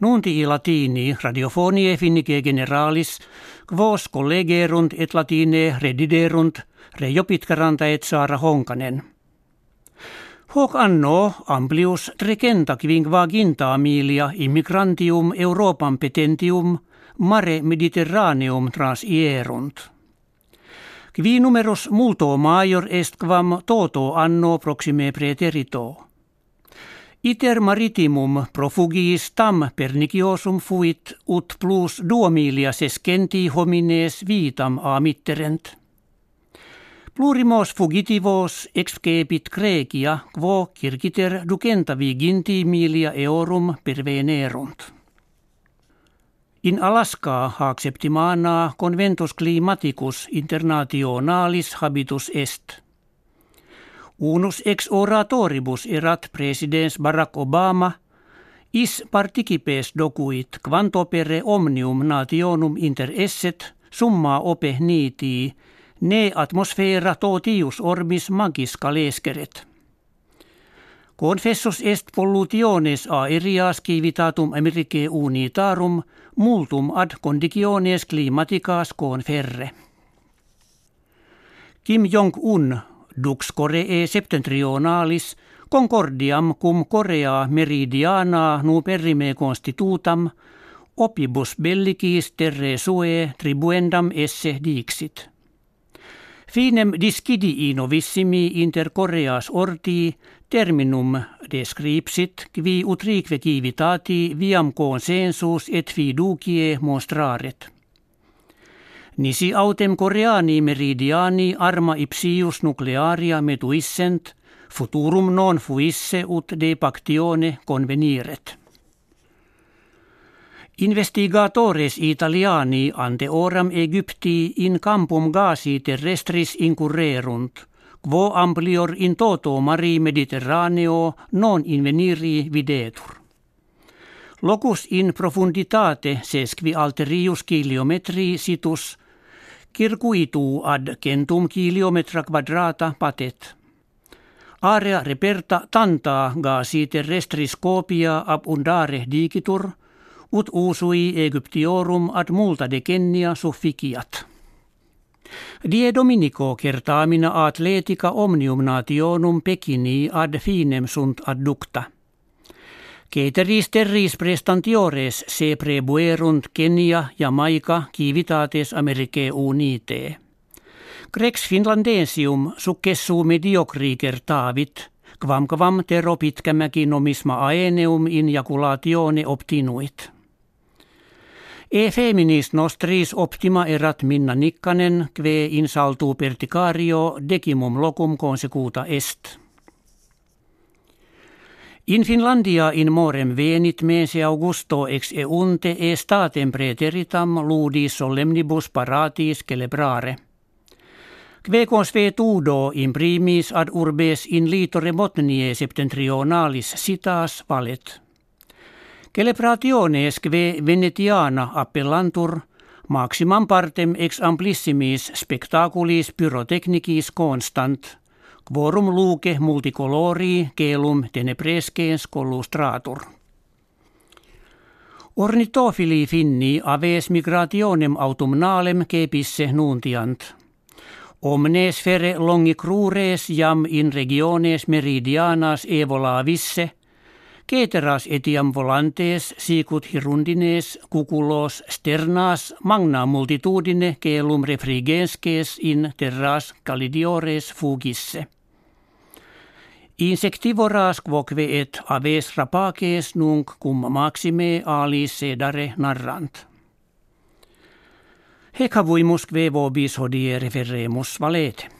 Nunti latini radiofonie finnike generalis, quos collegerunt et latine rediderunt, Reijo Pitkäranta et Saara Honkanen. Hoc anno amplius trecenta quingva milia immigrantium Europam petentium mare mediterraneum trans ierunt. Qui numerus multo major est quam toto anno proxime preterito. Iter maritimum profugiis tam perniciosum fuit ut plus duomilia sescenti homines vitam amitterent. Plurimos fugitivos excepit Grecia, quo circiter ducentavi ginti milia eorum pervenerunt. In Alaska acceptimana conventus climaticus internationalis habitus est. Unus ex oratoribus erat presidens Barack Obama is participes docuit quantopere omnium nationum inter esset summa ope nitii ne atmosfera totius orbis magis calesceret. Confessus est pollutiones aerias civitatum Americae unitarum multum ad conditiones climaticas conferre. Kim Jong-un dux Coree septentrionalis concordiam cum Korea meridiana nuperrime constitutam opibus bellicis terre sue tribuendam esse dixit. Finem discidi novissimi inter Koreas orti terminum descripsit qui utrique civitati viam consensus et fiducie monstraret. Nisi autem Koreani meridiani arma ipsius nuclearia metuissent, futurum non fuisse ut de pactione conveniret. Investigatores italiani ante oram Egypti in campum gasi terrestris incurrerunt, quo amplior in toto mari mediterraneo non inveniri videtur. Locus in profunditate sesqui alterius kilometri situs, circuitu ad centum kilometra quadrata patet. Area reperta tanta gasi terrestris copia abundare digitur – ut usui Egyptiorum ad multa decennia sufficiat. Die Dominico kertaamina atletica omnium nationum pekini ad finem sunt adducta. Keteris terris prestantiores se prebuerunt Kenia ja Maika kivitates Americae unite. Grex finlandesium successu mediocri kertaavit, quam quam terro pitkämäki nomisma aeneum in jaculatione obtinuit. E feminis nostris optima erat minna Nikkanen, kve insaltuu perticario decimum locum consecuta est. In Finlandia in morem venit mese augusto ex eunte e statem preteritam ludi solemnibus paratis celebrare. Kve ve tudo in primis ad urbes in litore motnie septentrionalis sitas valet. Celebrationes que Venetiana appellantur maximam partem ex amplissimis spectaculis pyrotechnicis constant, quorum luce multicolori celum tenebrescens collustratur. Ornitofili finni aves migrationem autumnalem kepisse nuntiant. Omnes fere longi crures jam in regiones meridianas evolavisse – Keteras etiam volantes sicut hirundines cuculos sternas magna multitudine celum refrigenskes in terras calidiores fugisse. Insectivoras quoque et aves rapaces nunc cum maxime alis sedare narrant. Hecavuimus kve vobis hodie referemus valete.